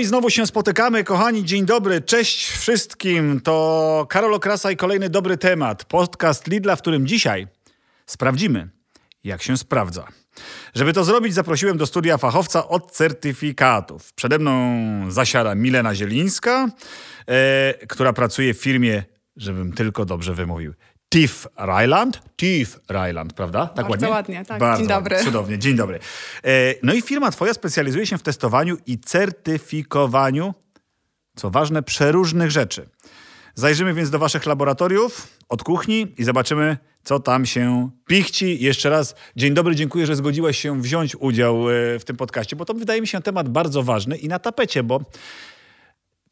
i znowu się spotykamy, kochani. Dzień dobry, cześć wszystkim. To Karol Okrasa i kolejny dobry temat. Podcast Lidla, w którym dzisiaj sprawdzimy, jak się sprawdza. Żeby to zrobić, zaprosiłem do studia fachowca od certyfikatów. Przede mną zasiada Milena Zielińska, e, która pracuje w firmie, żebym tylko dobrze wymówił, Tiff Ryland. Tiff Ryland, prawda? Tak Bardzo ładnie? ładnie, tak. Bardzo Dzień dobry. Ładnie, cudownie, dzień dobry. E, no i firma twoja specjalizuje się w testowaniu i certyfikowaniu, co ważne, przeróżnych rzeczy. Zajrzymy więc do waszych laboratoriów od kuchni i zobaczymy, co tam się pichci. Jeszcze raz dzień dobry, dziękuję, że zgodziłaś się wziąć udział e, w tym podcaście, bo to wydaje mi się temat bardzo ważny i na tapecie, bo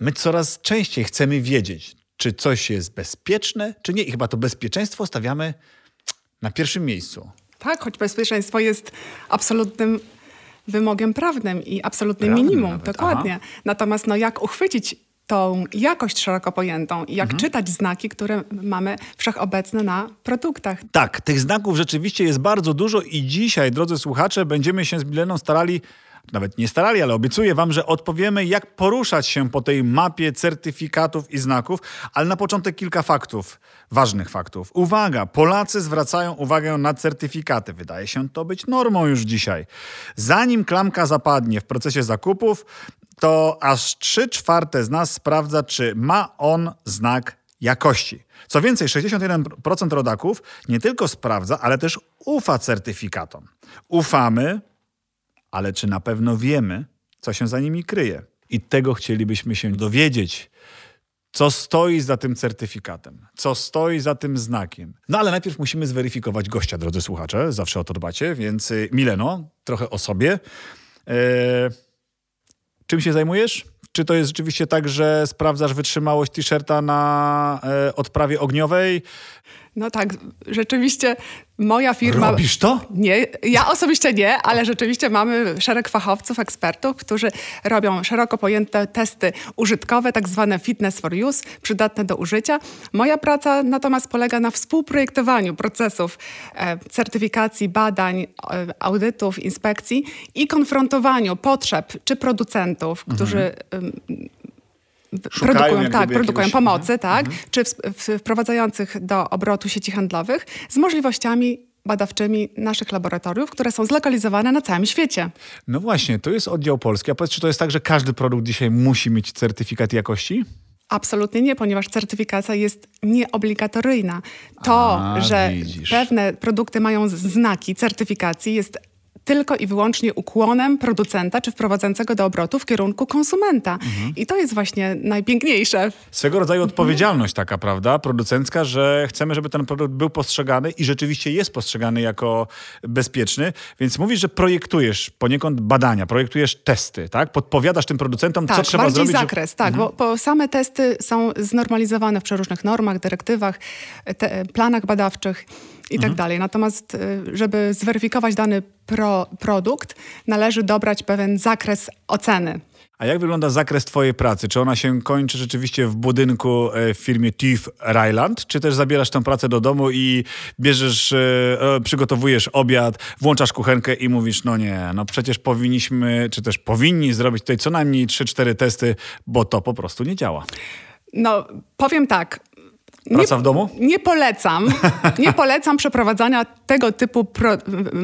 my coraz częściej chcemy wiedzieć, czy coś jest bezpieczne, czy nie. I chyba to bezpieczeństwo stawiamy na pierwszym miejscu. Tak, choć bezpieczeństwo jest absolutnym wymogiem prawnym i absolutnym Prawnym minimum. nawet, Dokładnie. Natomiast no, jak uchwycić tą jakość szeroko pojętą i jak czytać znaki, które mamy wszechobecne na produktach. Tak, tych znaków rzeczywiście jest bardzo dużo i dzisiaj, drodzy słuchacze, będziemy się z Mileną starali, nawet nie starali, ale obiecuję wam, że odpowiemy, jak poruszać się po tej mapie certyfikatów i znaków, ale na początek kilka faktów, ważnych faktów. Uwaga, Polacy zwracają uwagę na certyfikaty. Wydaje się to być normą już dzisiaj. Zanim klamka zapadnie w procesie zakupów, to aż 3 czwarte z nas sprawdza, czy ma on znak jakości. Co więcej, 61% rodaków nie tylko sprawdza, ale też ufa certyfikatom. Ufamy, ale czy na pewno wiemy, co się za nimi kryje? I tego chcielibyśmy się dowiedzieć. Co stoi za tym certyfikatem? Co stoi za tym znakiem? No ale najpierw musimy zweryfikować gościa, drodzy słuchacze. Zawsze o to dbacie, więc y, Mileno, trochę o sobie. E, czym się zajmujesz? Czy to jest rzeczywiście tak, że sprawdzasz wytrzymałość t-shirta na e, odprawie ogniowej? No tak, rzeczywiście moja firma... Robisz to? Nie, ja osobiście nie, ale rzeczywiście mamy szereg fachowców, ekspertów, którzy robią szeroko pojęte testy użytkowe, tak zwane fitness for use, przydatne do użycia. Moja praca natomiast polega na współprojektowaniu procesów e, certyfikacji, badań, e, audytów, inspekcji i konfrontowaniu potrzeb czy producentów, którzy em, Szukają produkują, tak, produkują jakiegoś- pomocy, tak, czy w, w, wprowadzających do obrotu sieci handlowych z możliwościami badawczymi naszych laboratoriów, które są zlokalizowane na całym świecie. No właśnie, to jest oddział polski. A powiedz, czy to jest tak, że każdy produkt dzisiaj musi mieć certyfikat jakości? Absolutnie nie, ponieważ certyfikacja jest nieobligatoryjna. To, A, że widzisz. pewne produkty mają znaki certyfikacji jest tylko i wyłącznie ukłonem producenta czy wprowadzającego do obrotu w kierunku konsumenta. Mhm. I to jest właśnie najpiękniejsze Swego rodzaju odpowiedzialność taka, prawda, producencka, że chcemy, żeby ten produkt był postrzegany i rzeczywiście jest postrzegany jako bezpieczny. Więc mówisz, że projektujesz poniekąd badania, projektujesz testy, tak? Podpowiadasz tym producentom, Tak, co trzeba bardziej zrobić. zakres, tak, bo, bo same testy są znormalizowane w przeróżnych normach, dyrektywach, te, planach badawczych i Mhm. tak dalej. Natomiast, y, żeby zweryfikować dany pro, produkt, należy dobrać pewien zakres oceny. A jak wygląda zakres twojej pracy? Czy ona się kończy rzeczywiście w budynku e, w firmie TIF Ryland? Czy też zabierasz tę pracę do domu i bierzesz, e, e, przygotowujesz obiad, włączasz kuchenkę i mówisz, no nie, no przecież powinniśmy, czy też powinni zrobić tutaj co najmniej 3-4 testy, bo to po prostu nie działa. No, powiem tak. Praca w domu? Nie polecam. Nie polecam przeprowadzania tego typu pro,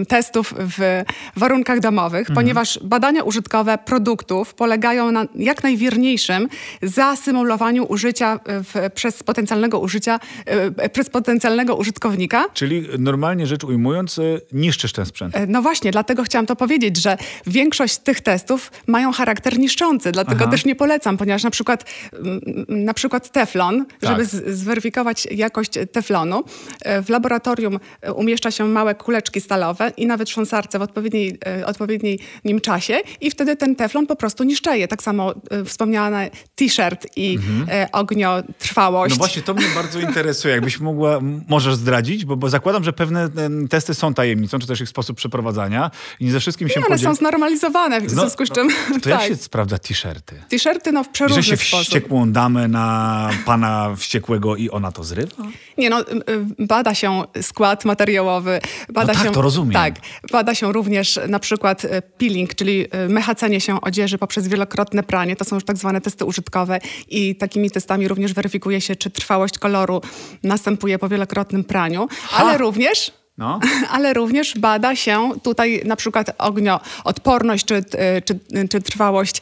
testów w warunkach domowych, Mhm. ponieważ badania użytkowe produktów polegają na jak najwierniejszym zasymulowaniu użycia w, przez potencjalnego użycia, e, przez potencjalnego użytkownika. Czyli normalnie rzecz ujmując, e, niszczysz ten sprzęt. E, No właśnie, dlatego chciałam to powiedzieć, że większość tych testów mają charakter niszczący, dlatego Aha. też nie polecam, ponieważ na przykład, mm, na przykład teflon, Tak. żeby z- zweryfikować jakość teflonu, e, w laboratorium e, umieszcza się małe kuleczki stalowe i na wytrząsarce w odpowiedniej, e, odpowiednim czasie i wtedy ten teflon po prostu niszczeje. Tak samo wspomniane t-shirt i e, ogniotrwałość. Mhm. No właśnie, to mnie bardzo interesuje. Jakbyś mogła, możesz zdradzić, bo, bo zakładam, że pewne testy są tajemnicą, czy też ich sposób przeprowadzania i nie ze wszystkim się I one są znormalizowane, w No, związku z czym... no, to jak tak. się sprawdza t-shirty? T-shirty no w przeróżny się sposób. wściekłą damę na pana wściekłego i ona to zrywa? Nie no, y, y, bada się skład materiałowy. Bada no tak, się, to rozumiem. Tak, bada się również na przykład y, peeling, czyli mechacenie się odzieży poprzez wielokrotne pranie. To są już tak zwane testy użytkowe i takimi testami również weryfikuje się, czy trwałość koloru następuje po wielokrotnym praniu, ha. ale również no. Ale również bada się tutaj na przykład ognioodporność czy, czy, czy trwałość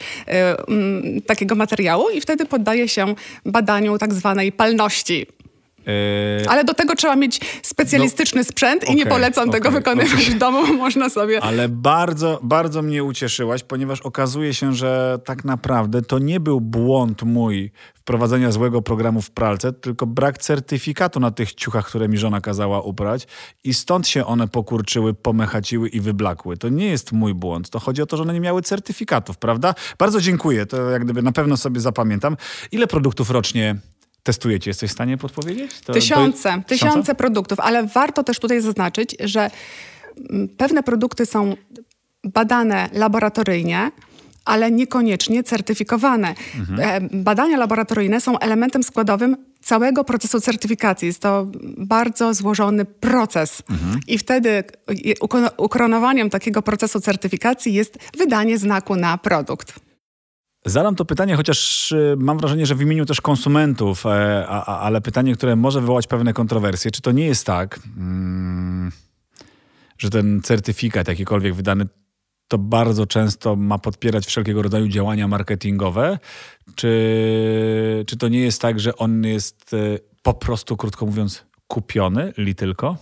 y, takiego materiału i wtedy poddaje się badaniu tak zwanej palności. Yy... Ale do tego trzeba mieć specjalistyczny no, sprzęt okay, i nie polecam okay, tego wykonywać okay. w domu, można sobie... Ale bardzo, bardzo mnie ucieszyłaś, ponieważ okazuje się, że tak naprawdę to nie był błąd mój wprowadzenia złego programu w pralce, tylko brak certyfikatu na tych ciuchach, które mi żona kazała uprać i stąd się one pokurczyły, pomechaciły i wyblakły. To nie jest mój błąd, to chodzi o to, że one nie miały certyfikatów, prawda? Bardzo dziękuję, to jak gdyby na pewno sobie zapamiętam. Ile produktów rocznie testujecie? Jesteś w stanie podpowiedzieć? To, tysiące, to tysiące produktów, ale warto też tutaj zaznaczyć, że mm, pewne produkty są badane laboratoryjnie, ale niekoniecznie certyfikowane. Mhm. E, badania laboratoryjne są elementem składowym całego procesu certyfikacji. Jest to bardzo złożony proces. Mhm. I wtedy ukoronowaniem takiego procesu certyfikacji jest wydanie znaku na produkt. Zadam to pytanie, chociaż y, mam wrażenie, że w imieniu też konsumentów, e, ale pytanie, które może wywołać pewne kontrowersje. Czy to nie jest tak, mm, że ten certyfikat jakikolwiek wydany to bardzo często ma podpierać wszelkiego rodzaju działania marketingowe? Czy, czy to nie jest tak, że on jest e, po prostu, krótko mówiąc, kupiony li tylko?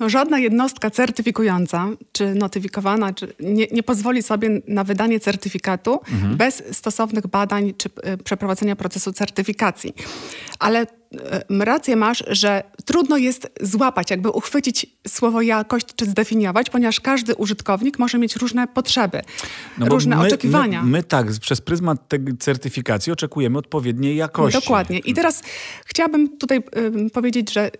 No, żadna jednostka certyfikująca czy notyfikowana czy nie, nie pozwoli sobie na wydanie certyfikatu mhm. bez stosownych badań czy y, przeprowadzenia procesu certyfikacji. Ale y, rację masz, że trudno jest złapać, jakby uchwycić słowo jakość czy zdefiniować, ponieważ każdy użytkownik może mieć różne potrzeby, no różne my, oczekiwania. My, my, tak, przez pryzmat tej certyfikacji oczekujemy odpowiedniej jakości. Dokładnie. I teraz chciałabym tutaj y, powiedzieć, że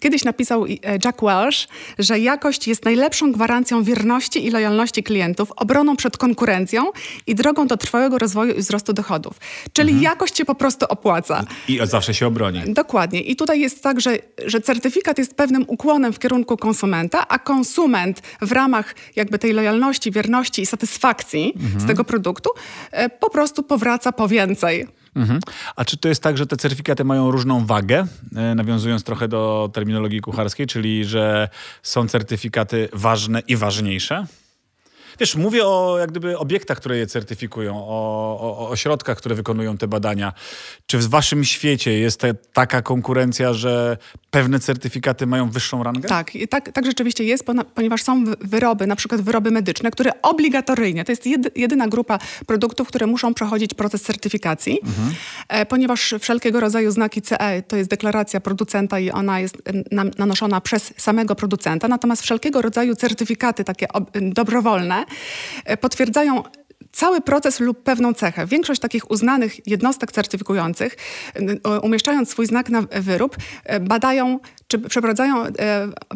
Kiedyś napisał e, Jack Welch, że jakość jest najlepszą gwarancją wierności i lojalności klientów, obroną przed konkurencją i drogą do trwałego rozwoju i wzrostu dochodów. Czyli mhm. jakość się po prostu opłaca. I zawsze się obroni. Dokładnie. I tutaj jest tak, że, że certyfikat jest pewnym ukłonem w kierunku konsumenta, a konsument w ramach jakby tej lojalności, wierności i satysfakcji mhm. z tego produktu e, po prostu powraca po więcej. Mhm. A czy to jest tak, że te certyfikaty mają różną wagę, e, nawiązując trochę do terminologii kucharskiej, czyli że są certyfikaty ważne i ważniejsze? Wiesz, mówię o jak gdyby obiektach, które je certyfikują, o, o, o ośrodkach, które wykonują te badania. Czy w waszym świecie jest te, taka konkurencja, że pewne certyfikaty mają wyższą rangę? Tak, tak, tak rzeczywiście jest, ponieważ są wyroby, na przykład wyroby medyczne, które obligatoryjnie, to jest jedyna grupa produktów, które muszą przechodzić proces certyfikacji, mhm. E, ponieważ wszelkiego rodzaju znaki CE to jest deklaracja producenta i ona jest nanoszona przez samego producenta, natomiast wszelkiego rodzaju certyfikaty takie dobrowolne potwierdzają cały proces lub pewną cechę. Większość takich uznanych jednostek certyfikujących, umieszczając swój znak na wyrób, e, badają czy przeprowadzają e,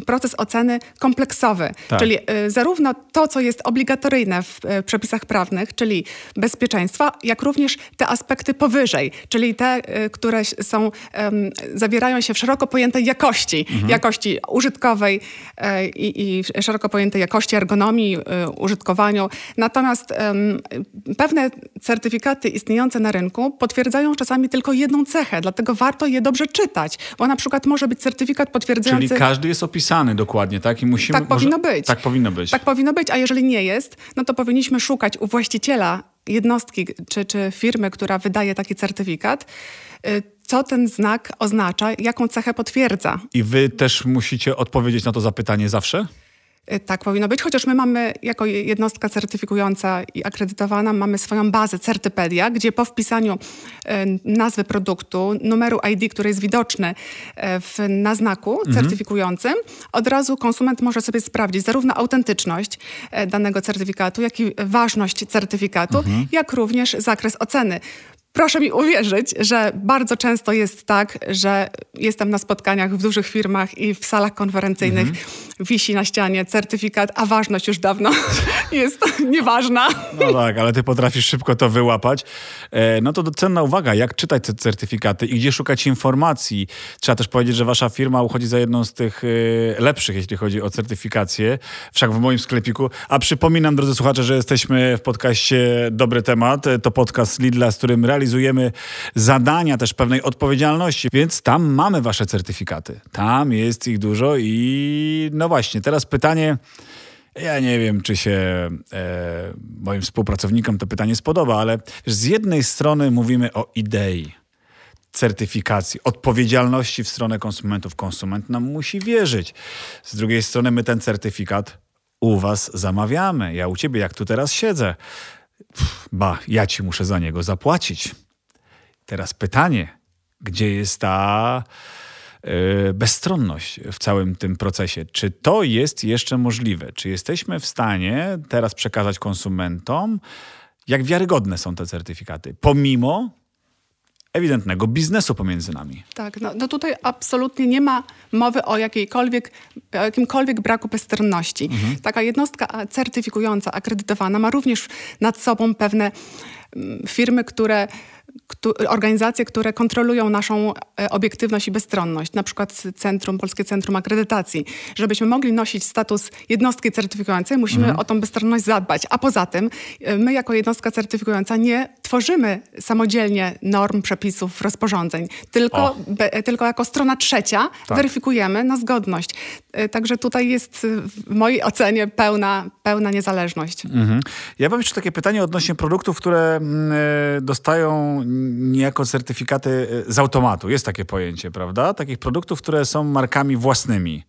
proces oceny kompleksowy, tak. czyli zarówno to, co jest obligatoryjne w przepisach prawnych, czyli bezpieczeństwa, jak również te aspekty powyżej, czyli te, które są, zawierają się w szeroko pojętej jakości, mhm. jakości użytkowej i, i szeroko pojętej jakości ergonomii, użytkowaniu. Natomiast pewne certyfikaty istniejące na rynku potwierdzają czasami tylko jedną cechę, dlatego warto je dobrze czytać, bo na przykład może być certyfikat potwierdzający... Czyli każdy jest opisany dokładnie, tak? I musimy... Tak powinno może... być. Tak powinno być. Tak powinno być, a jeżeli nie jest, no to powinniśmy szukać u właściciela jednostki czy, czy firmy, która wydaje taki certyfikat, y, co ten znak oznacza, jaką cechę potwierdza. I wy też musicie odpowiedzieć na to zapytanie zawsze? Y, tak powinno być, chociaż my mamy jako jednostka certyfikująca i akredytowana, mamy swoją bazę Certypedia, gdzie po wpisaniu y, nazwy produktu, numeru ID, który jest widoczny y, w, na znaku mhm. certyfikującym, od razu konsument może sobie sprawdzić zarówno autentyczność danego certyfikatu, jak i ważność certyfikatu, mhm. jak również zakres oceny Proszę mi uwierzyć, że bardzo często jest tak, że jestem na spotkaniach w dużych firmach i w salach konferencyjnych Mhm. wisi na ścianie certyfikat, a ważność już dawno jest nieważna. No tak, ale ty potrafisz szybko to wyłapać. E, No to cenna uwaga, jak czytać te certyfikaty i gdzie szukać informacji. Trzeba też powiedzieć, że wasza firma uchodzi za jedną z tych e, lepszych, jeśli chodzi o certyfikację, wszak w moim sklepiku. A przypominam, drodzy słuchacze, że jesteśmy w podcaście Dobry Temat. E, To podcast Lidla, z którym realizujemy zadania też pewnej odpowiedzialności, więc tam mamy wasze certyfikaty. Tam jest ich dużo i no właśnie, teraz pytanie... Ja nie wiem, czy się e, moim współpracownikom to pytanie spodoba, ale z jednej strony mówimy o idei certyfikacji, odpowiedzialności w stronę konsumentów. Konsument nam musi wierzyć. Z drugiej strony my ten certyfikat u was zamawiamy. Ja u ciebie, jak tu teraz siedzę. Ba, ja ci muszę za niego zapłacić. Teraz pytanie, gdzie jest ta e, bezstronność w całym tym procesie? Czy to jest jeszcze możliwe? Czy jesteśmy w stanie teraz przekazać konsumentom, jak wiarygodne są te certyfikaty, pomimo ewidentnego biznesu pomiędzy nami? Tak, no, no tutaj absolutnie nie ma mowy o, jakiejkolwiek, o jakimkolwiek braku bezstronności. Taka jednostka certyfikująca, akredytowana ma również nad sobą pewne mm, firmy, które któ- organizacje, które kontrolują naszą e, obiektywność i bezstronność, na przykład Centrum, Polskie Centrum Akredytacji. Żebyśmy mogli nosić status jednostki certyfikującej, musimy o tą bezstronność zadbać. A poza tym e, my jako jednostka certyfikująca nie tworzymy samodzielnie norm, przepisów, rozporządzeń, tylko, be, tylko jako strona trzecia Tak. weryfikujemy na zgodność. E, Także tutaj jest w mojej ocenie pełna, pełna niezależność. Mhm. Ja mam jeszcze takie pytanie odnośnie produktów, które mm, dostają niejako certyfikaty e, z automatu. Jest takie pojęcie, prawda? Takich produktów, które są markami własnymi.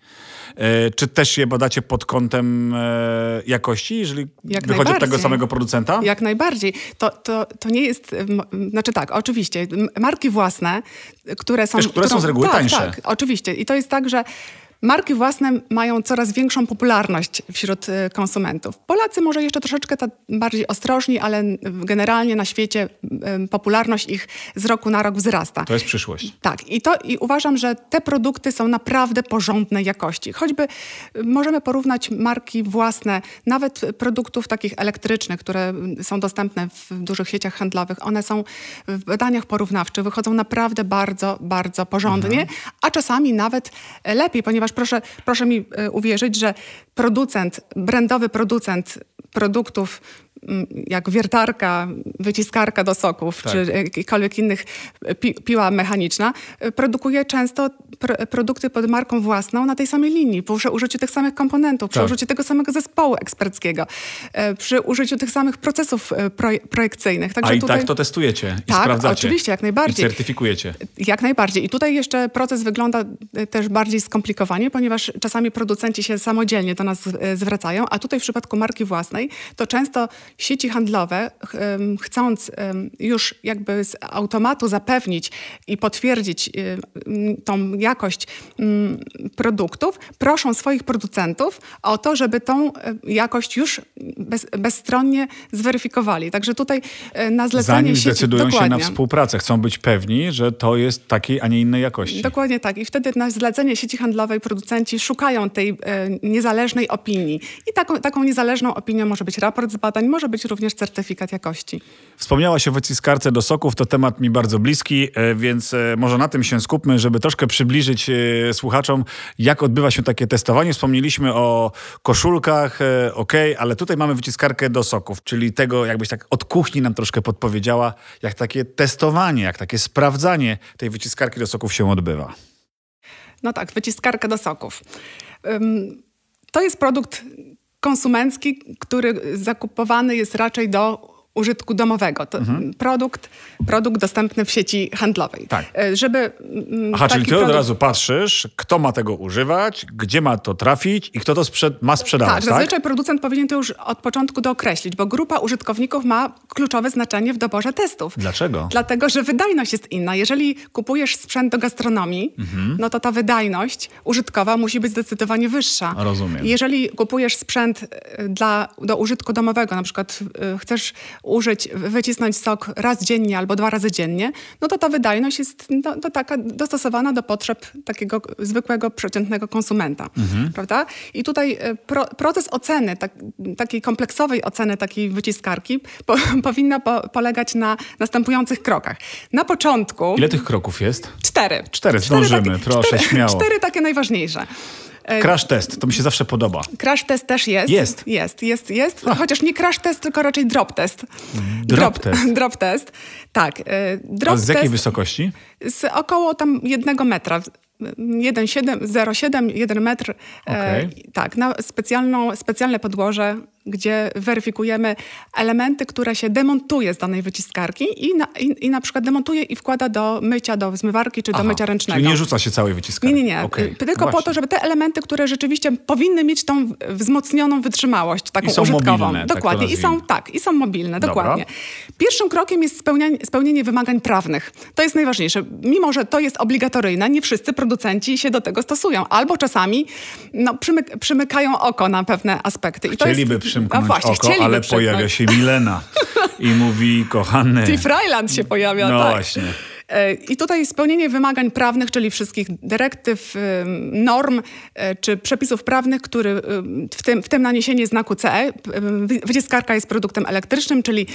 E, Czy też je badacie pod kątem e, jakości, jeżeli Jak wychodzi od tego samego producenta? Jak najbardziej. To, to, to nie jest, znaczy tak, oczywiście, marki własne, które są... Wiesz, które są z reguły tak, tańsze. Tak, oczywiście. I to jest tak, że marki własne mają coraz większą popularność wśród e, konsumentów. Polacy może jeszcze troszeczkę bardziej ostrożni, ale generalnie na świecie m, popularność ich z roku na rok wzrasta. To jest przyszłość. Tak, i, to, i uważam, że te produkty są naprawdę porządnej jakości. Choćby y, możemy porównać marki własne, nawet produktów takich elektrycznych, które y, są dostępne w dużych sieciach handlowych. One są w badaniach porównawczych, wychodzą naprawdę bardzo, bardzo porządnie, a czasami nawet lepiej, ponieważ proszę, proszę mi y, uwierzyć, że producent, brandowy producent produktów jak wiertarka, wyciskarka do soków, Tak. czy jakichkolwiek innych pi piła mechaniczna, y, produkuje często pr produkty pod marką własną na tej samej linii, przy użyciu tych samych komponentów, przy Tak. użyciu tego samego zespołu eksperckiego, y, przy użyciu tych samych procesów y, proj projekcyjnych. A i tak to testujecie i Tak, sprawdzacie. oczywiście, jak najbardziej. I certyfikujecie. Jak najbardziej. I tutaj jeszcze proces wygląda też bardziej skomplikowanie, ponieważ czasami producenci się samodzielnie do nas zwracają, a tutaj w przypadku marki własnej to często sieci handlowe, chcąc już jakby z automatu zapewnić i potwierdzić y, tą jakość produktów, proszą swoich producentów o to, żeby tą y, jakość już bez, bezstronnie zweryfikowali. Także tutaj y, na zlecenie Zanim sieci... zdecydują się na Dokładnie. współpracę, chcą być pewni, że to jest takiej, a nie innej jakości. Dokładnie tak. I wtedy na zlecenie sieci handlowej producenci szukają tej e, niezależnej opinii. I taką, taką niezależną opinią może być raport z badań, może być również certyfikat jakości. Wspomniałaś o wyciskarce do soków, to temat mi bardzo bliski, e, więc e, może na tym się skupmy, żeby troszkę przybliżyć e, słuchaczom, jak odbywa się takie testowanie. Wspomnieliśmy o koszulkach, ok, ale tutaj mamy wyciskarkę do soków, czyli tego, jakbyś tak od kuchni nam troszkę podpowiedziała, jak takie testowanie, jak takie sprawdzanie tej wyciskarki do soków się odbywa. No tak, wyciskarka do soków. To jest produkt konsumencki, który zakupowany jest raczej do użytku domowego. To produkt, produkt dostępny w sieci handlowej. Tak. E, Żeby Aha, czyli ty od produkt- razu patrzysz, kto ma tego używać, gdzie ma to trafić i kto to sprzed- ma sprzedawać, Tak, tak? zazwyczaj producent powinien to już od początku dookreślić, bo grupa użytkowników ma kluczowe znaczenie w doborze testów. Dlaczego? Dlatego, że wydajność jest inna. Jeżeli kupujesz sprzęt do gastronomii, Mhm. no to ta wydajność użytkowa musi być zdecydowanie wyższa. Rozumiem. Jeżeli kupujesz sprzęt e, dla, do użytku domowego, na przykład e, chcesz użyć, wycisnąć sok raz dziennie albo dwa razy dziennie, no to ta wydajność jest no, to taka dostosowana do potrzeb takiego zwykłego, przeciętnego konsumenta. Mhm. Prawda? I tutaj e, pro, proces oceny, tak, takiej kompleksowej oceny takiej wyciskarki po, powinna po, polegać na następujących krokach. Na początku... Ile tych kroków jest? Cztery. Cztery, zdążymy, cztery takie, proszę, cztery, śmiało. Cztery takie najważniejsze. E, crash test, to mi się zawsze podoba. Crash test też jest. Jest. Jest, jest, jest. Chociaż nie crash test, tylko raczej drop test. Drop, drop test. Drop test. Tak. E, drop A z jakiej wysokości? Z około tam jednego metra. 1,7, 1 metr. E, okay. Tak, na specjalną, specjalne podłoże gdzie weryfikujemy elementy, które się demontuje z danej wyciskarki i na, i, i na przykład demontuje i wkłada do mycia, do zmywarki czy Aha, do mycia ręcznego. Czyli nie rzuca się całej wyciskarki? Nie, nie, nie. Okay. Tylko Właśnie. po to, żeby te elementy, które rzeczywiście powinny mieć tą wzmocnioną wytrzymałość, taką I są użytkową. Mobilne, tak dokładnie. Tak I są, tak, i są mobilne, Dobra. dokładnie. Pierwszym krokiem jest spełnianie, spełnienie wymagań prawnych. To jest najważniejsze. Mimo, że to jest obligatoryjne, nie wszyscy producenci się do tego stosują. Albo czasami no, przymyk przymykają oko na pewne aspekty. I Chcieliby jest, przymknąć właśnie, oko, ale pojawia się Milena i mówi, kochany... Ty Freiland się pojawia, no tak. właśnie. E, I tutaj spełnienie wymagań prawnych, czyli wszystkich dyrektyw, norm e, czy przepisów prawnych, który w tym, w tym naniesienie znaku CE, wyciskarka jest produktem elektrycznym, czyli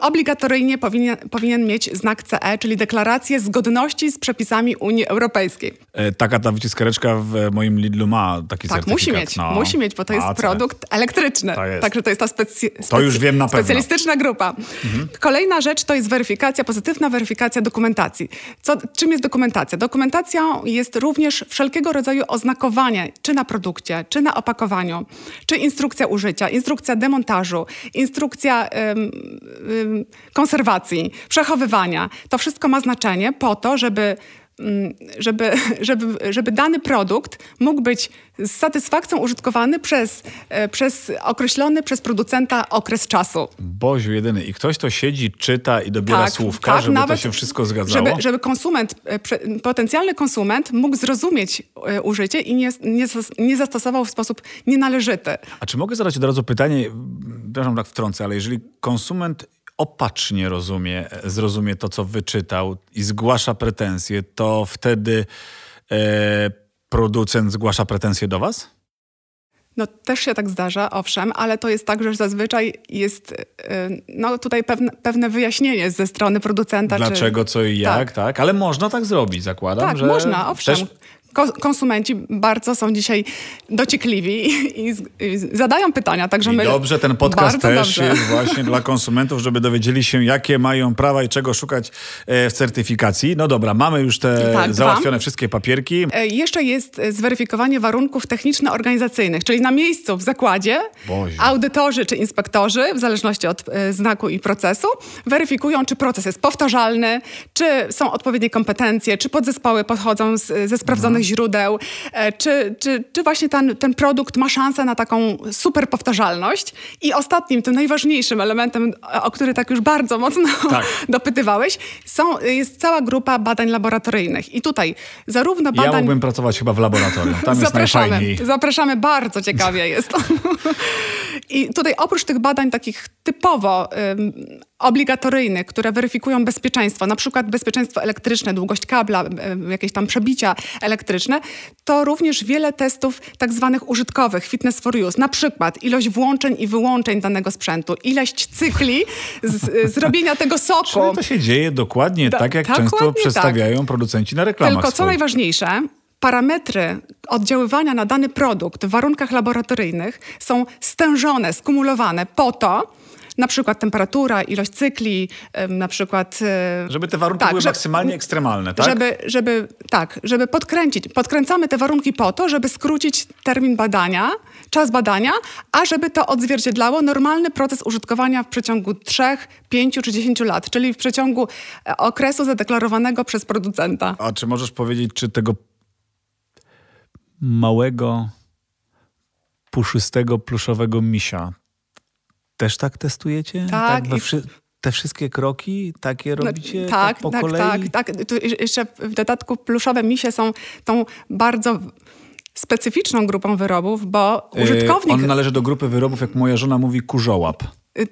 obligatoryjnie powinien, powinien mieć znak CE, czyli deklarację zgodności z przepisami Unii Europejskiej. E, taka ta wyciskareczka w moim Lidlu ma taki tak, certyfikat. musi mieć, no. musi mieć, bo to jest produkt elektryczny. To jest. Także to jest ta specy, to już wiem na pewno. specjalistyczna grupa. Mhm. Kolejna rzecz to jest weryfikacja, pozytywna weryfikacja dokumentacji dokumentacji. Co, czym jest dokumentacja? Dokumentacją jest również wszelkiego rodzaju oznakowanie, czy na produkcie, czy na opakowaniu, czy instrukcja użycia, instrukcja demontażu, instrukcja ym, ym, konserwacji, przechowywania. To wszystko ma znaczenie po to, żeby żeby, żeby, żeby dany produkt mógł być z satysfakcją użytkowany przez, e, przez określony przez producenta okres czasu. Boziu jedyny. I ktoś to siedzi, czyta i dobiera tak, słówka, tak, żeby to się wszystko zgadzało? Żeby, żeby konsument, e, potencjalny konsument mógł zrozumieć e, użycie i nie, nie, nie zastosował w sposób nienależyty. A czy mogę zadać od razu pytanie, przepraszam tak wtrącę, ale jeżeli konsument opacznie rozumie, zrozumie to, co wyczytał i zgłasza pretensje, to wtedy e, producent zgłasza pretensje do was? No też się tak zdarza, owszem, ale to jest tak, że zazwyczaj jest e, no, tutaj pewne, pewne wyjaśnienie ze strony producenta. Dlaczego, czy... co i jak, tak. tak. Ale można tak zrobić, zakładam, tak, że... można, owszem. Też konsumenci bardzo są dzisiaj dociekliwi i, i, zadają pytania, także I my... dobrze, ten podcast też dobrze. jest właśnie dla konsumentów, żeby dowiedzieli się, jakie mają prawa i czego szukać e, w certyfikacji. No dobra, mamy już te tak, załatwione dwa. wszystkie papierki. E, jeszcze jest zweryfikowanie warunków techniczno-organizacyjnych, czyli na miejscu w zakładzie Boże. audytorzy czy inspektorzy, w zależności od e, znaku i procesu, weryfikują, czy proces jest powtarzalny, czy są odpowiednie kompetencje, czy podzespoły pochodzą z, ze sprawdzonych źródeł, e, czy, czy, czy właśnie ten, ten produkt ma szansę na taką super powtarzalność. I ostatnim, tym najważniejszym elementem, o który tak już bardzo mocno tak. dopytywałeś, są, jest cała grupa badań laboratoryjnych. I tutaj zarówno badań... Ja mógłbym pracować chyba w laboratorium, tam jest zapraszamy, najfajniej. Zapraszamy, bardzo ciekawie jest. I tutaj oprócz tych badań takich typowo um, obligatoryjnych, które weryfikują bezpieczeństwo, na przykład bezpieczeństwo elektryczne, długość kabla, jakieś tam przebicia elektryczne, to również wiele testów tak zwanych użytkowych, fitness for use, na przykład ilość włączeń i wyłączeń danego sprzętu, ilość cykli z, zrobienia tego soku. Czyli to się dzieje dokładnie Do, tak, jak często tak. przedstawiają tak. producenci na reklamach Tylko co swoich. najważniejsze, parametry oddziaływania na dany produkt w warunkach laboratoryjnych są stężone, skumulowane po to, na przykład temperatura, ilość cykli, na przykład... E, żeby te warunki tak, były maksymalnie ekstremalne, tak? Żeby, żeby, tak, żeby podkręcić. Podkręcamy te warunki po to, żeby skrócić termin badania, czas badania, a żeby to odzwierciedlało normalny proces użytkowania w przeciągu 3, 5 czy 10 lat, czyli w przeciągu e, okresu zadeklarowanego przez producenta. A czy możesz powiedzieć, czy tego małego, puszystego, pluszowego misia też tak testujecie? Tak. tak wszy te wszystkie kroki takie no, robicie no, tak, tak, po tak, kolei? Tak, tak. Tu jeszcze w dodatku pluszowe misie są tą bardzo specyficzną grupą wyrobów, bo y, użytkownik... Yy, on należy do grupy wyrobów, jak moja żona mówi, kurzołap.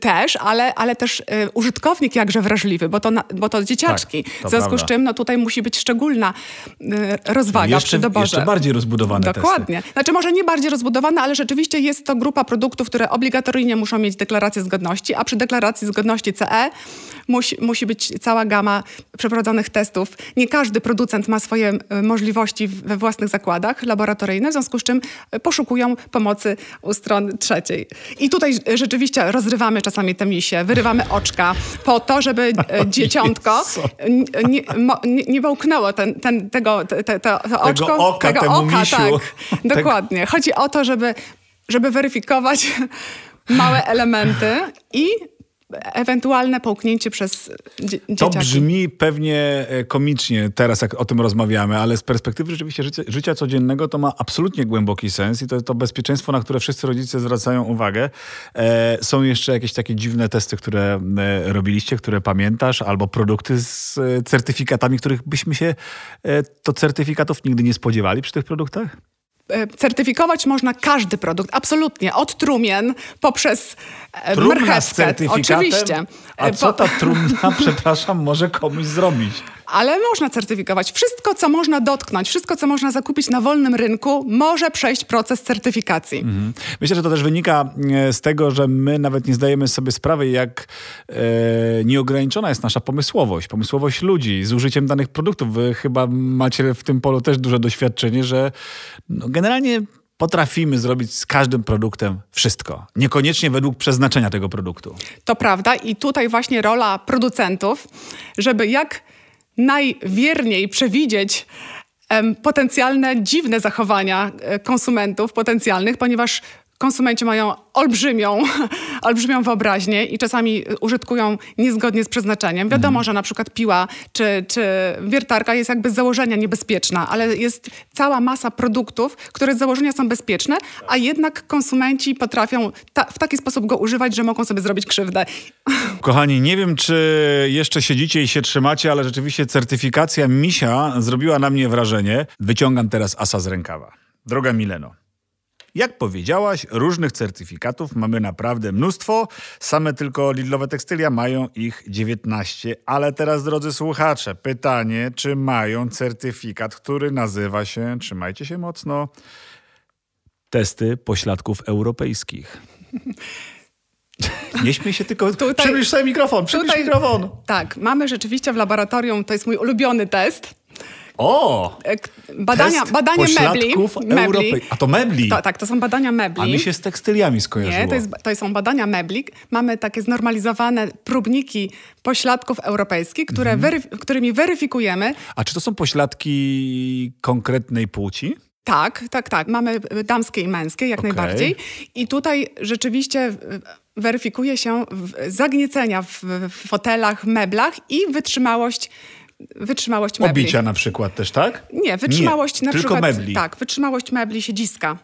Też, ale, ale też y, użytkownik jakże wrażliwy, bo to, na, bo to dzieciaczki. Tak, to w związku prawda. z czym no, tutaj musi być szczególna y, rozwaga Jeszcze, przy doborze. jeszcze bardziej rozbudowane Dokładnie. testy. Znaczy może nie bardziej rozbudowane, ale rzeczywiście jest to grupa produktów, które obligatoryjnie muszą mieć deklarację zgodności, a przy deklaracji zgodności CE musi, musi być cała gama przeprowadzonych testów. Nie każdy producent ma swoje y, możliwości we własnych zakładach laboratoryjnych, w związku z czym y, poszukują pomocy u strony trzeciej. I tutaj y, rzeczywiście rozrywamy czasami te misie, wyrywamy oczka po to, żeby y, dzieciątko nie, nie, nie wołknęło ten, ten, tego, te, te, oczko. oka tego temu oka, misiu. tak. Dokładnie. Chodzi o to, żeby, żeby weryfikować małe elementy i ewentualne połknięcie przez dzie- To dzieciaki. brzmi pewnie e, komicznie teraz, jak o tym rozmawiamy, ale z perspektywy rzeczywiście życia, życia codziennego to ma absolutnie głęboki sens i to, to bezpieczeństwo, na które wszyscy rodzice zwracają uwagę. E, są jeszcze jakieś takie dziwne testy, które e, robiliście, które pamiętasz, albo produkty z e, certyfikatami, których byśmy się e, to certyfikatów nigdy nie spodziewali przy tych produktach? E, Certyfikować można każdy produkt, absolutnie. Od trumien poprzez e, Trumna marchewkę. Oczywiście. A E, co ta trumna, przepraszam, może komuś zrobić? Ale można certyfikować. Wszystko, co można dotknąć, wszystko, co można zakupić na wolnym rynku, może przejść proces certyfikacji. Mhm. Myślę, że to też wynika e, z tego, że my nawet nie zdajemy sobie sprawy, jak e, nieograniczona jest nasza pomysłowość, pomysłowość ludzi z użyciem danych produktów. Wy chyba macie w tym polu też duże doświadczenie, że no, generalnie potrafimy zrobić z każdym produktem wszystko. Niekoniecznie według przeznaczenia tego produktu. To prawda i tutaj właśnie rola producentów, żeby jak najwierniej przewidzieć potencjalne dziwne zachowania e, konsumentów potencjalnych, ponieważ konsumenci mają olbrzymią, olbrzymią wyobraźnię i czasami użytkują niezgodnie z przeznaczeniem. Wiadomo, że na przykład piła czy, czy wiertarka jest jakby z założenia niebezpieczna, ale jest cała masa produktów, które z założenia są bezpieczne, a jednak konsumenci potrafią ta, w taki sposób go używać, że mogą sobie zrobić krzywdę. Kochani, nie wiem, czy jeszcze siedzicie i się trzymacie, ale rzeczywiście certyfikacja misia zrobiła na mnie wrażenie. Wyciągam teraz asa z rękawa. Droga Mileno, jak powiedziałaś, różnych certyfikatów mamy naprawdę mnóstwo. Same tylko Lidlowe Tekstylia mają ich 19. Ale teraz, drodzy słuchacze, pytanie, czy mają certyfikat, który nazywa się, trzymajcie się mocno, testy pośladków europejskich. Nie śmiej się, tylko Tutaj- przybliż sobie mikrofon, przybliż tutaj- mikrofon. Tak, mamy rzeczywiście w laboratorium, to jest mój ulubiony test. O! e, Badania, Test badanie mebli. mebli. A to mebli? To, tak, to są badania mebli. A mi się z tekstyliami skojarzyło. Nie, to, jest, to są badania mebli. Mamy takie znormalizowane próbniki pośladków europejskich, które Mhm. weryf- którymi weryfikujemy. A czy to są pośladki konkretnej płci? Tak, tak, tak. Mamy damskie i męskie, jak Okej. najbardziej. I tutaj rzeczywiście weryfikuje się zagniecenia w fotelach, meblach i wytrzymałość, wytrzymałość mebli. Obicia na przykład też, tak? Nie, wytrzymałość Nie, na tylko przykład. mebli. Tak, wytrzymałość mebli siedziska.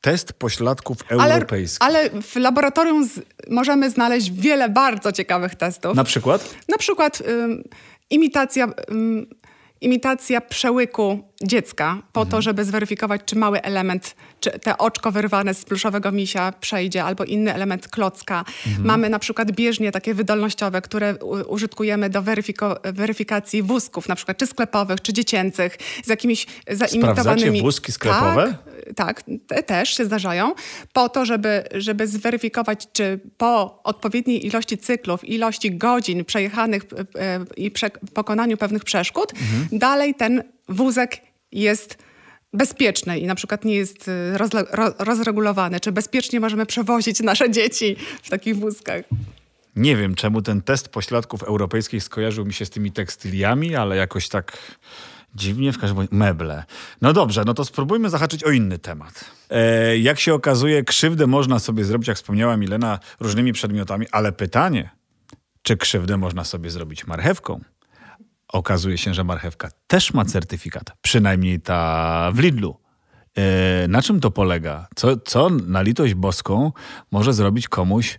Test pośladków Ale, europejskich. ale w laboratorium z, możemy znaleźć wiele bardzo ciekawych testów. Na przykład? Na przykład ym, imitacja, ym, imitacja przełyku dziecka po Mhm. to, żeby zweryfikować, czy mały element, czy te oczko wyrwane z pluszowego misia przejdzie, albo inny element klocka. Mhm. Mamy na przykład bieżnie takie wydolnościowe, które użytkujemy do weryfikacji wózków, na przykład czy sklepowych, czy dziecięcych, z jakimiś zaimitowanymi... wózki sklepowe? Tak, tak te też się zdarzają, po to, żeby, żeby zweryfikować, czy po odpowiedniej ilości cyklów, ilości godzin przejechanych e, e, i prze, pokonaniu pewnych przeszkód, dalej ten wózek jest bezpieczny i na przykład nie jest ro, rozregulowany, czy bezpiecznie możemy przewozić nasze dzieci w takich wózkach. Nie wiem, czemu ten test pośladków europejskich skojarzył mi się z tymi tekstyliami, ale jakoś tak dziwnie, w każdym razie meble. No dobrze, no to spróbujmy zahaczyć o inny temat. E, jak się okazuje, krzywdę można sobie zrobić, jak wspomniała Milena, różnymi przedmiotami, ale pytanie, czy krzywdę można sobie zrobić marchewką? Okazuje się, że marchewka też ma certyfikat, przynajmniej ta w Lidlu. E, na czym to polega? Co, co na litość boską może zrobić komuś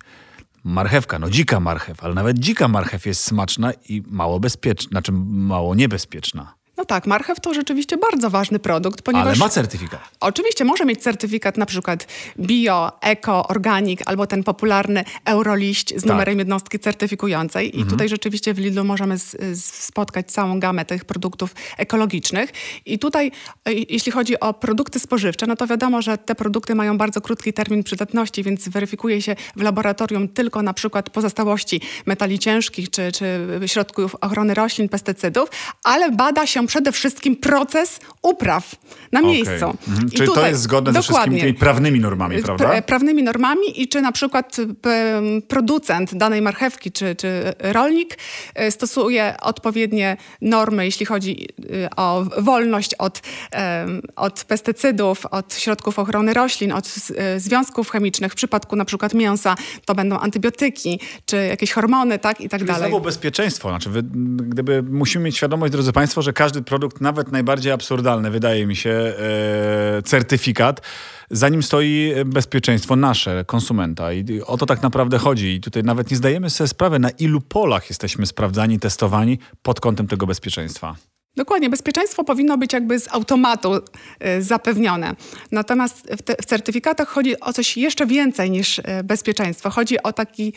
marchewka? No dzika marchew, ale nawet dzika marchew jest smaczna i mało bezpieczna, znaczy mało niebezpieczna. No tak, marchew to rzeczywiście bardzo ważny produkt, ponieważ... Ale ma certyfikat. Oczywiście może mieć certyfikat na przykład bio, eko, organic albo ten popularny euroliść z Tak. numerem jednostki certyfikującej. I tutaj rzeczywiście w Lidlu możemy z, z, spotkać całą gamę tych produktów ekologicznych. I tutaj, e, jeśli chodzi o produkty spożywcze, no to wiadomo, że te produkty mają bardzo krótki termin przydatności, więc weryfikuje się w laboratorium tylko na przykład pozostałości metali ciężkich czy, czy środków ochrony roślin, pestycydów, ale bada się przede wszystkim proces upraw na miejscu. Mhm. I Czyli to tutaj- jest zgodne ze wszystkimi tymi prawnymi normami, prawda? Pra- prawnymi normami i czy na przykład p- producent danej marchewki czy, czy rolnik e, stosuje odpowiednie normy, jeśli chodzi o wolność od, od pestycydów, od środków ochrony roślin, od związków chemicznych. W przypadku na przykład mięsa to będą antybiotyki czy jakieś hormony, tak i tak Czyli dalej. znowu bezpieczeństwo. Znaczy, wy, gdyby musimy mieć świadomość, drodzy Państwo, że każdy produkt, nawet najbardziej absurdalny, wydaje mi się, e, certyfikat, za nim stoi bezpieczeństwo nasze, konsumenta. I o to tak naprawdę chodzi. I tutaj nawet nie zdajemy sobie sprawy, na ilu polach jesteśmy sprawdzani, testowani pod kątem tego bezpieczeństwa. Dokładnie, bezpieczeństwo powinno być jakby z automatu y, zapewnione. Natomiast w, te, w certyfikatach chodzi o coś jeszcze więcej niż y, bezpieczeństwo. Chodzi o taki,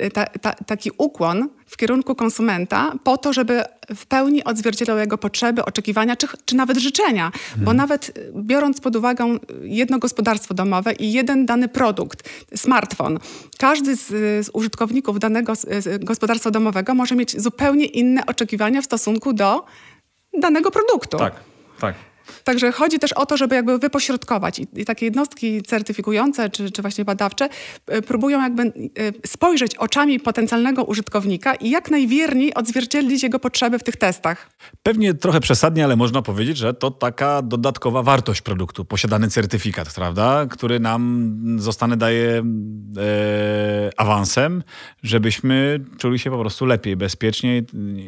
y, ta, ta, taki ukłon w kierunku konsumenta po to, żeby w pełni odzwierciedlał jego potrzeby, oczekiwania czy, czy nawet życzenia. Bo nawet y, biorąc pod uwagę jedno gospodarstwo domowe i jeden dany produkt, smartfon, każdy z, z użytkowników danego gospodarstwa domowego może mieć zupełnie inne oczekiwania w stosunku do danego produktu. Tak, tak. Także chodzi też o to, żeby jakby wypośrodkować i, i takie jednostki certyfikujące czy, czy właśnie badawcze y, próbują jakby y, spojrzeć oczami potencjalnego użytkownika i jak najwierniej odzwierciedlić jego potrzeby w tych testach. Pewnie trochę przesadnie, ale można powiedzieć, że to taka dodatkowa wartość produktu, posiadany certyfikat, prawda? Który nam zostanie daje e, awansem, żebyśmy czuli się po prostu lepiej, bezpieczniej,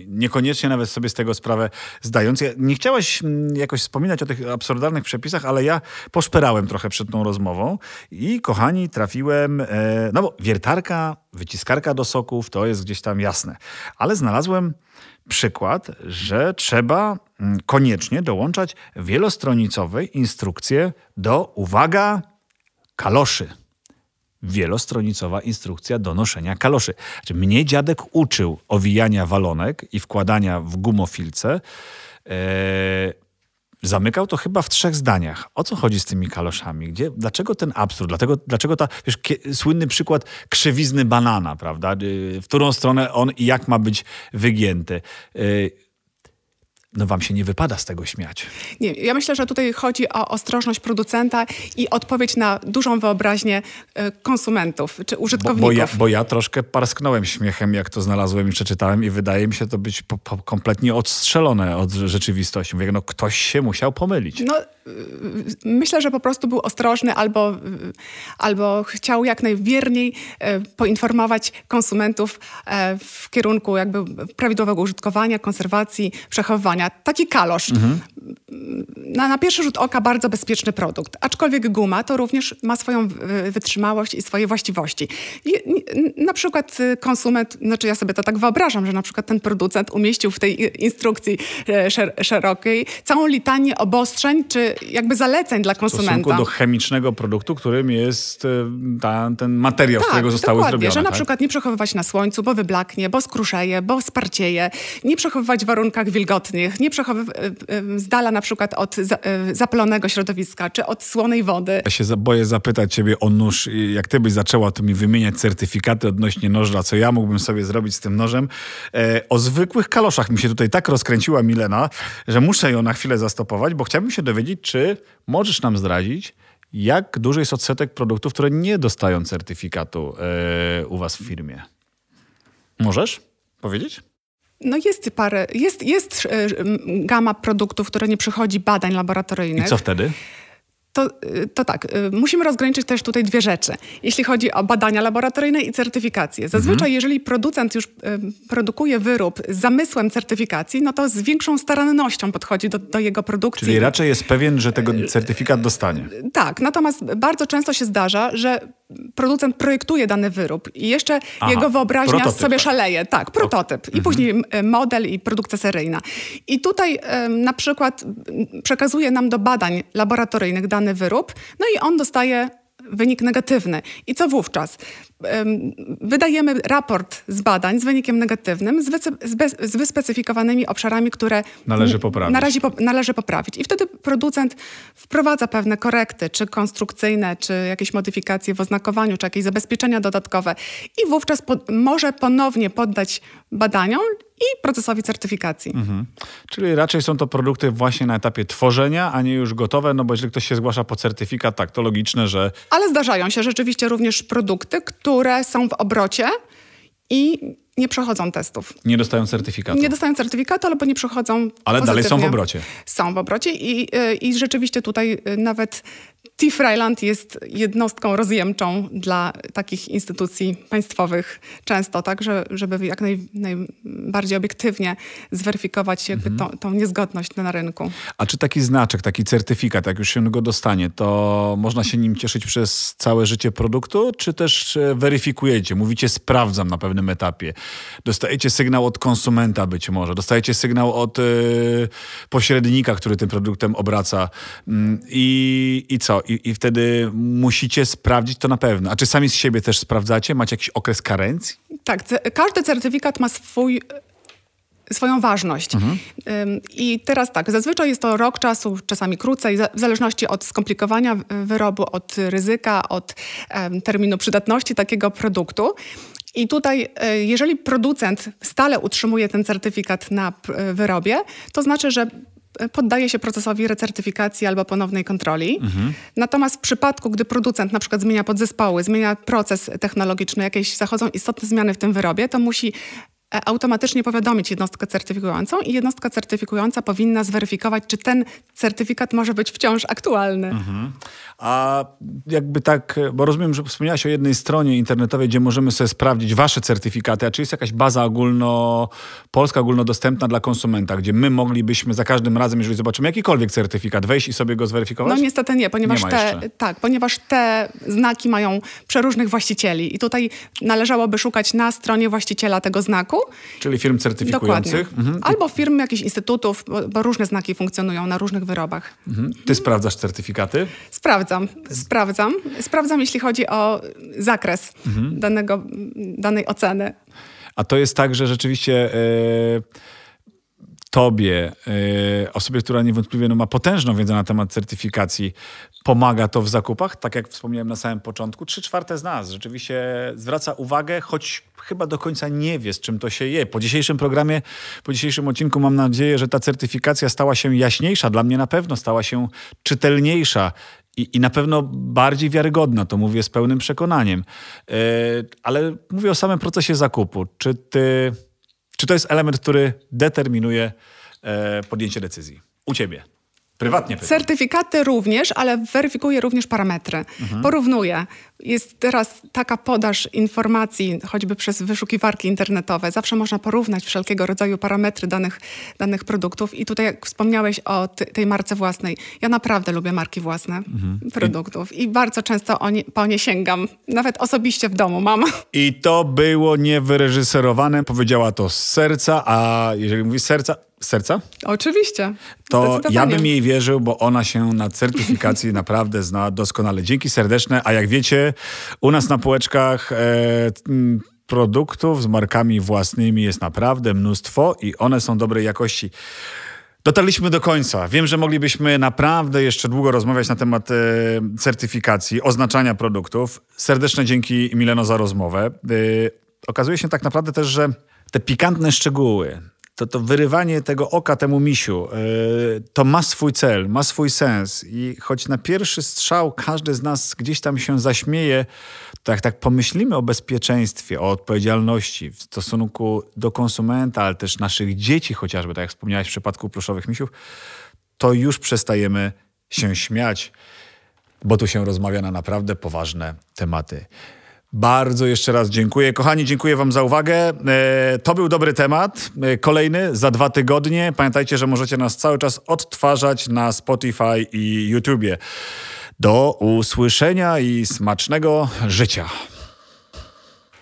niekoniecznie nawet sobie z tego sprawę zdając. Ja, nie chciałaś mm, jakoś wspominać o tych absurdalnych przepisach, ale ja poszperałem trochę przed tą rozmową i kochani, trafiłem, e, no bo wiertarka, wyciskarka do soków, to jest gdzieś tam jasne, ale znalazłem przykład, że trzeba mm, koniecznie dołączać wielostronicowe instrukcje do, uwaga, kaloszy. Wielostronicowa instrukcja do noszenia kaloszy. Znaczy, mnie dziadek uczył owijania walonek i wkładania w gumofilce. Eee, zamykał to chyba w trzech zdaniach. O co chodzi z tymi kaloszami? Gdzie, dlaczego ten absurd? Dlatego, dlaczego ta, wiesz, słynny przykład krzywizny banana, prawda? Yy, W którą stronę on i jak ma być wygięty. No wam się nie wypada z tego śmiać. Nie, ja myślę, że tutaj chodzi o ostrożność producenta i odpowiedź na dużą wyobraźnię y, konsumentów czy Bo, użytkowników. bo, ja, bo ja troszkę parsknąłem śmiechem, jak to znalazłem i przeczytałem i wydaje mi się to być po, po, kompletnie odstrzelone od rzeczywistości. Mówię, no ktoś się musiał pomylić. No, myślę, że po prostu był ostrożny albo, albo chciał jak najwierniej y, poinformować konsumentów e, w kierunku jakby prawidłowego użytkowania, konserwacji, przechowywania. Taki kalosz. Na, na pierwszy rzut oka bardzo bezpieczny produkt, aczkolwiek guma to również ma swoją y, wytrzymałość i swoje właściwości. I, na przykład konsument, znaczy ja sobie to tak wyobrażam, że na przykład ten producent umieścił w tej instrukcji e, szer szerokiej całą litanię obostrzeń czy jakby zaleceń dla W stosunku konsumenta. do chemicznego produktu, którym jest e, ta, ten materiał, z którego zostały Tak, dokładnie, zrobione. że na tak? przykład nie przechowywać na słońcu, bo wyblaknie, bo skruszeje, bo sparcieje, nie przechowywać w warunkach wilgotnych, nie przechowywać z dala na przykład od za, e, zapalonego środowiska, czy od słonej wody. Ja się boję zapytać ciebie o nóż. Jak ty byś zaczęła tu mi wymieniać certyfikaty odnośnie noża, co ja mógłbym sobie zrobić z tym nożem. E, o zwykłych kaloszach mi się tutaj tak rozkręciła Milena, że muszę ją na chwilę zastopować, bo chciałbym się dowiedzieć, czy możesz nam zdradzić, jak duży jest odsetek produktów, które nie dostają certyfikatu e, u was w firmie. Możesz powiedzieć? No jest parę, jest, jest e, gama produktów, które nie przechodzi badań laboratoryjnych. I co wtedy? To, y, to tak, y, musimy rozgraniczyć też tutaj dwie rzeczy. Jeśli chodzi o badania laboratoryjne i certyfikację. Zazwyczaj, Mhm. jeżeli producent już y, produkuje wyrób z zamysłem certyfikacji, no to z większą starannością podchodzi do, do jego produkcji. Czyli raczej jest pewien, że tego certyfikat dostanie. Tak, natomiast bardzo często się zdarza, że producent projektuje dany wyrób i jeszcze Aha, jego wyobraźnia prototyp, sobie tak. szaleje. Tak, prototyp. I później e, model i produkcja seryjna. I tutaj em, na przykład przekazuje nam do badań laboratoryjnych dany wyrób, no i on dostaje wynik negatywny. I co wówczas? Em, Wydajemy raport z badań z wynikiem negatywnym, z, z, bez- z wyspecyfikowanymi obszarami, które Należy poprawić. Na razie po, należy poprawić. I wtedy producent wprowadza pewne korekty, czy konstrukcyjne, czy jakieś modyfikacje w oznakowaniu, czy jakieś zabezpieczenia dodatkowe. I wówczas po, może ponownie poddać badaniom i procesowi certyfikacji. Mhm. Czyli raczej są to produkty właśnie na etapie tworzenia, a nie już gotowe, no bo jeżeli ktoś się zgłasza po certyfikat, tak, to logiczne, że Ale zdarzają się rzeczywiście również produkty, które są w obrocie i nie przechodzą testów. nie dostają certyfikatu. Nie dostają certyfikatu, albo nie przechodzą Ale dalej są w pozytywnie. obrocie. Są w obrocie i, y, i rzeczywiście tutaj y, nawet T-Fryland jest jednostką rozjemczą dla takich instytucji państwowych często, tak, że, żeby jak naj, najbardziej obiektywnie zweryfikować jakby Mhm. tą, tą niezgodność na rynku. A czy taki znaczek, taki certyfikat, jak już się go dostanie, to można się nim cieszyć przez całe życie produktu, czy też e, weryfikujecie, mówicie sprawdzam na pewnym etapie. Dostajecie sygnał od konsumenta być może, dostajecie sygnał od e, pośrednika, który tym produktem obraca Mm, i, i co? I, I wtedy musicie sprawdzić to na pewno. A czy sami z siebie też sprawdzacie? Macie jakiś okres karencji? Tak, każdy certyfikat ma swój swoją ważność. Mhm. I teraz tak, zazwyczaj jest to rok czasu, czasami krócej, w zależności od skomplikowania wyrobu, od ryzyka, od terminu przydatności takiego produktu. I tutaj, e, jeżeli producent stale utrzymuje ten certyfikat na e, wyrobie, to znaczy, że e, poddaje się procesowi recertyfikacji albo ponownej kontroli. Natomiast w przypadku, gdy producent na przykład zmienia podzespoły, zmienia proces technologiczny, jakieś zachodzą istotne zmiany w tym wyrobie, to musi automatycznie powiadomić jednostkę certyfikującą i jednostka certyfikująca powinna zweryfikować, czy ten certyfikat może być wciąż aktualny. A jakby tak, bo rozumiem, że wspomniałaś o jednej stronie internetowej, gdzie możemy sobie sprawdzić wasze certyfikaty, a czy jest jakaś baza ogólno, polska ogólnodostępna dla konsumenta, gdzie my moglibyśmy za każdym razem, jeżeli zobaczymy jakikolwiek certyfikat, wejść i sobie go zweryfikować? No niestety nie, ponieważ Nie te, tak, ponieważ te znaki mają przeróżnych właścicieli i tutaj należałoby szukać na stronie właściciela tego znaku. Czyli firm certyfikujących. Dokładnie. Mhm. Albo firm jakichś instytutów, bo, bo różne znaki funkcjonują na różnych wyrobach. Mhm. Ty sprawdzasz certyfikaty? Sprawdzam, sprawdzam. Sprawdzam, jeśli chodzi o zakres Mhm. danego, danej oceny. A to jest tak, że rzeczywiście e, tobie, e, osobie, która niewątpliwie no, ma potężną wiedzę na temat certyfikacji, pomaga to w zakupach? Tak jak wspomniałem na samym początku, trzy czwarte z nas rzeczywiście zwraca uwagę, choć chyba do końca nie wie, z czym to się je. Po dzisiejszym programie, po dzisiejszym odcinku mam nadzieję, że ta certyfikacja stała się jaśniejsza. Dla mnie na pewno stała się czytelniejsza. I, I na pewno bardziej wiarygodna, to mówię z pełnym przekonaniem. E, ale mówię o samym procesie zakupu. Czy, ty, czy to jest element, który determinuje e, podjęcie decyzji? U ciebie. Prywatnie pytam. Certyfikaty również, ale weryfikuje również parametry. Mhm. Porównuje. Jest teraz taka podaż informacji, choćby przez wyszukiwarki internetowe. Zawsze można porównać wszelkiego rodzaju parametry danych, danych produktów. I tutaj, jak wspomniałeś o tej marce własnej, ja naprawdę lubię marki własne Mhm. produktów i bardzo często o nie, po nie sięgam. Nawet osobiście w domu mam. I to było niewyreżyserowane, powiedziała to z serca, a jeżeli mówi serca, serca? Oczywiście. To ja bym jej wierzył, bo ona się na certyfikacji naprawdę zna doskonale. Dzięki serdeczne, a jak wiecie, u nas na półeczkach e, produktów z markami własnymi jest naprawdę mnóstwo i one są dobrej jakości. Dotarliśmy do końca. Wiem, że moglibyśmy naprawdę jeszcze długo rozmawiać na temat e, certyfikacji, oznaczania produktów. Serdeczne dzięki Mileno za rozmowę. E, okazuje się tak naprawdę też, że te pikantne szczegóły, to, to wyrywanie tego oka temu misiu, e, to ma swój cel, ma swój sens. I choć na pierwszy strzał każdy z nas gdzieś tam się zaśmieje, to jak tak pomyślimy o bezpieczeństwie, o odpowiedzialności w stosunku do konsumenta, ale też naszych dzieci chociażby, tak jak wspomniałeś w przypadku pluszowych misiów, to już przestajemy się śmiać, bo tu się rozmawia na naprawdę poważne tematy. Bardzo jeszcze raz dziękuję. Kochani, dziękuję Wam za uwagę. E, To był dobry temat. E, Kolejny za dwa tygodnie. Pamiętajcie, że możecie nas cały czas odtwarzać na Spotify i YouTubie. Do usłyszenia i smacznego życia.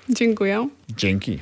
Dziękuję. Dzięki.